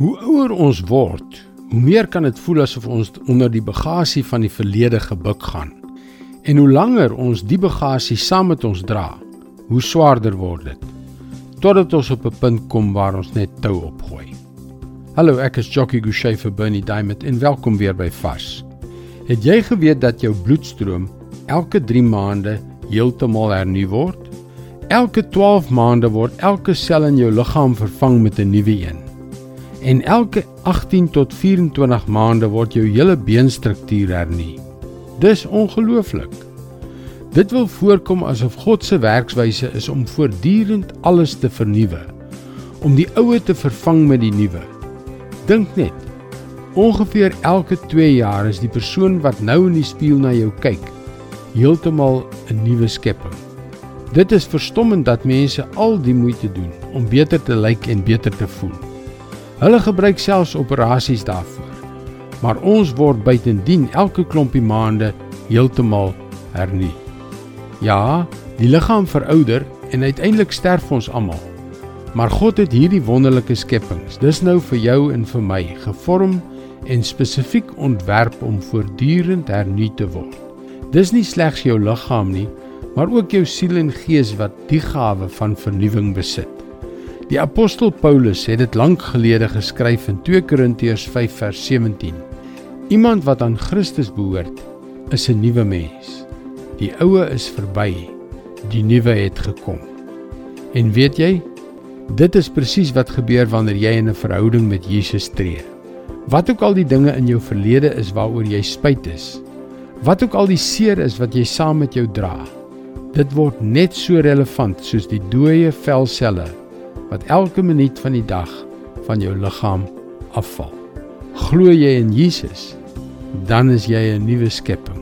Hoe ouer ons word, hoe meer kan dit voel asof ons onder die bagasie van die verlede gebuk gaan. En hoe langer ons die bagasie saam met ons dra, hoe swaarder word dit. Totdat ons op 'n punt kom waar ons net tou opgooi. Hallo, ek is Jockey Gouchee vir Bernie Diamond en welkom weer by Fas. Het jy geweet dat jou bloedstroom elke 3 maande heeltemal hernu word? Elke 12 maande word elke sel in jou liggaam vervang met 'n nuwe een en elke 18 tot 24 maande word jou hele beenstruktuur hernie. Dis ongelooflik. Dit wil voorkom asof God se werkswyse is om voortdurend alles te vernuwe, om die ou te vervang met die nuwe. Dink net. Ongeveer elke 2 jaar is die persoon wat nou in die spieël na jou kyk, heeltemal 'n nuwe skepping. Dit is verstommend dat mense al die moeite doen om beter te lyk en beter te voel. Hulle gebruik selfs operasies daarvoor. Maar ons word buitendien elke klompie maande heeltemal hernie. Ja, die liggaam verouder en uiteindelik sterf ons almal. Maar God het hierdie wonderlike skepings, dis nou vir jou en vir my, gevorm en spesifiek ontwerp om voortdurend hernie te word. Dis nie slegs jou liggaam nie, maar ook jou siel en gees wat die gawe van vernuwing besit. Die apostel Paulus het dit lank gelede geskryf in 2 Korintiërs 5 vers 17. Iemand wat aan Christus behoort, is 'n nuwe mens. Die ou is verby, die nuwe het gekom. En weet jy, dit is presies wat gebeur wanneer jy in 'n verhouding met Jesus tree. Wat ook al die dinge in jou verlede is waaroor jy spyt is, wat ook al die seer is wat jy saam met jou dra, dit word net so relevant soos die dooie velselle wat elke minuut van die dag van jou liggaam afval. Glo jy in Jesus, dan is jy 'n nuwe skepping.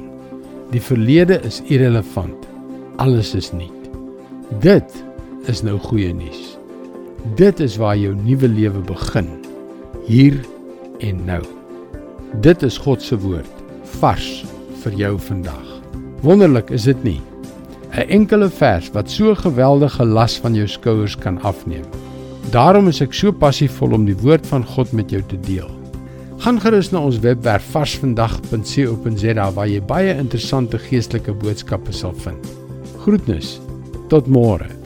Die verlede is irrelevant. Alles is nuut. Dit is nou goeie nuus. Dit is waar jou nuwe lewe begin. Hier en nou. Dit is God se woord, vars vir jou vandag. Wonderlik is dit nie? 'n enkele vers wat so geweldige las van jou skouers kan afneem. Daarom is ek so passievol om die woord van God met jou te deel. Gaan gerus na ons webwerf varsvandag.co.za waar jy baie interessante geestelike boodskappe sal vind. Groetnis. Tot môre.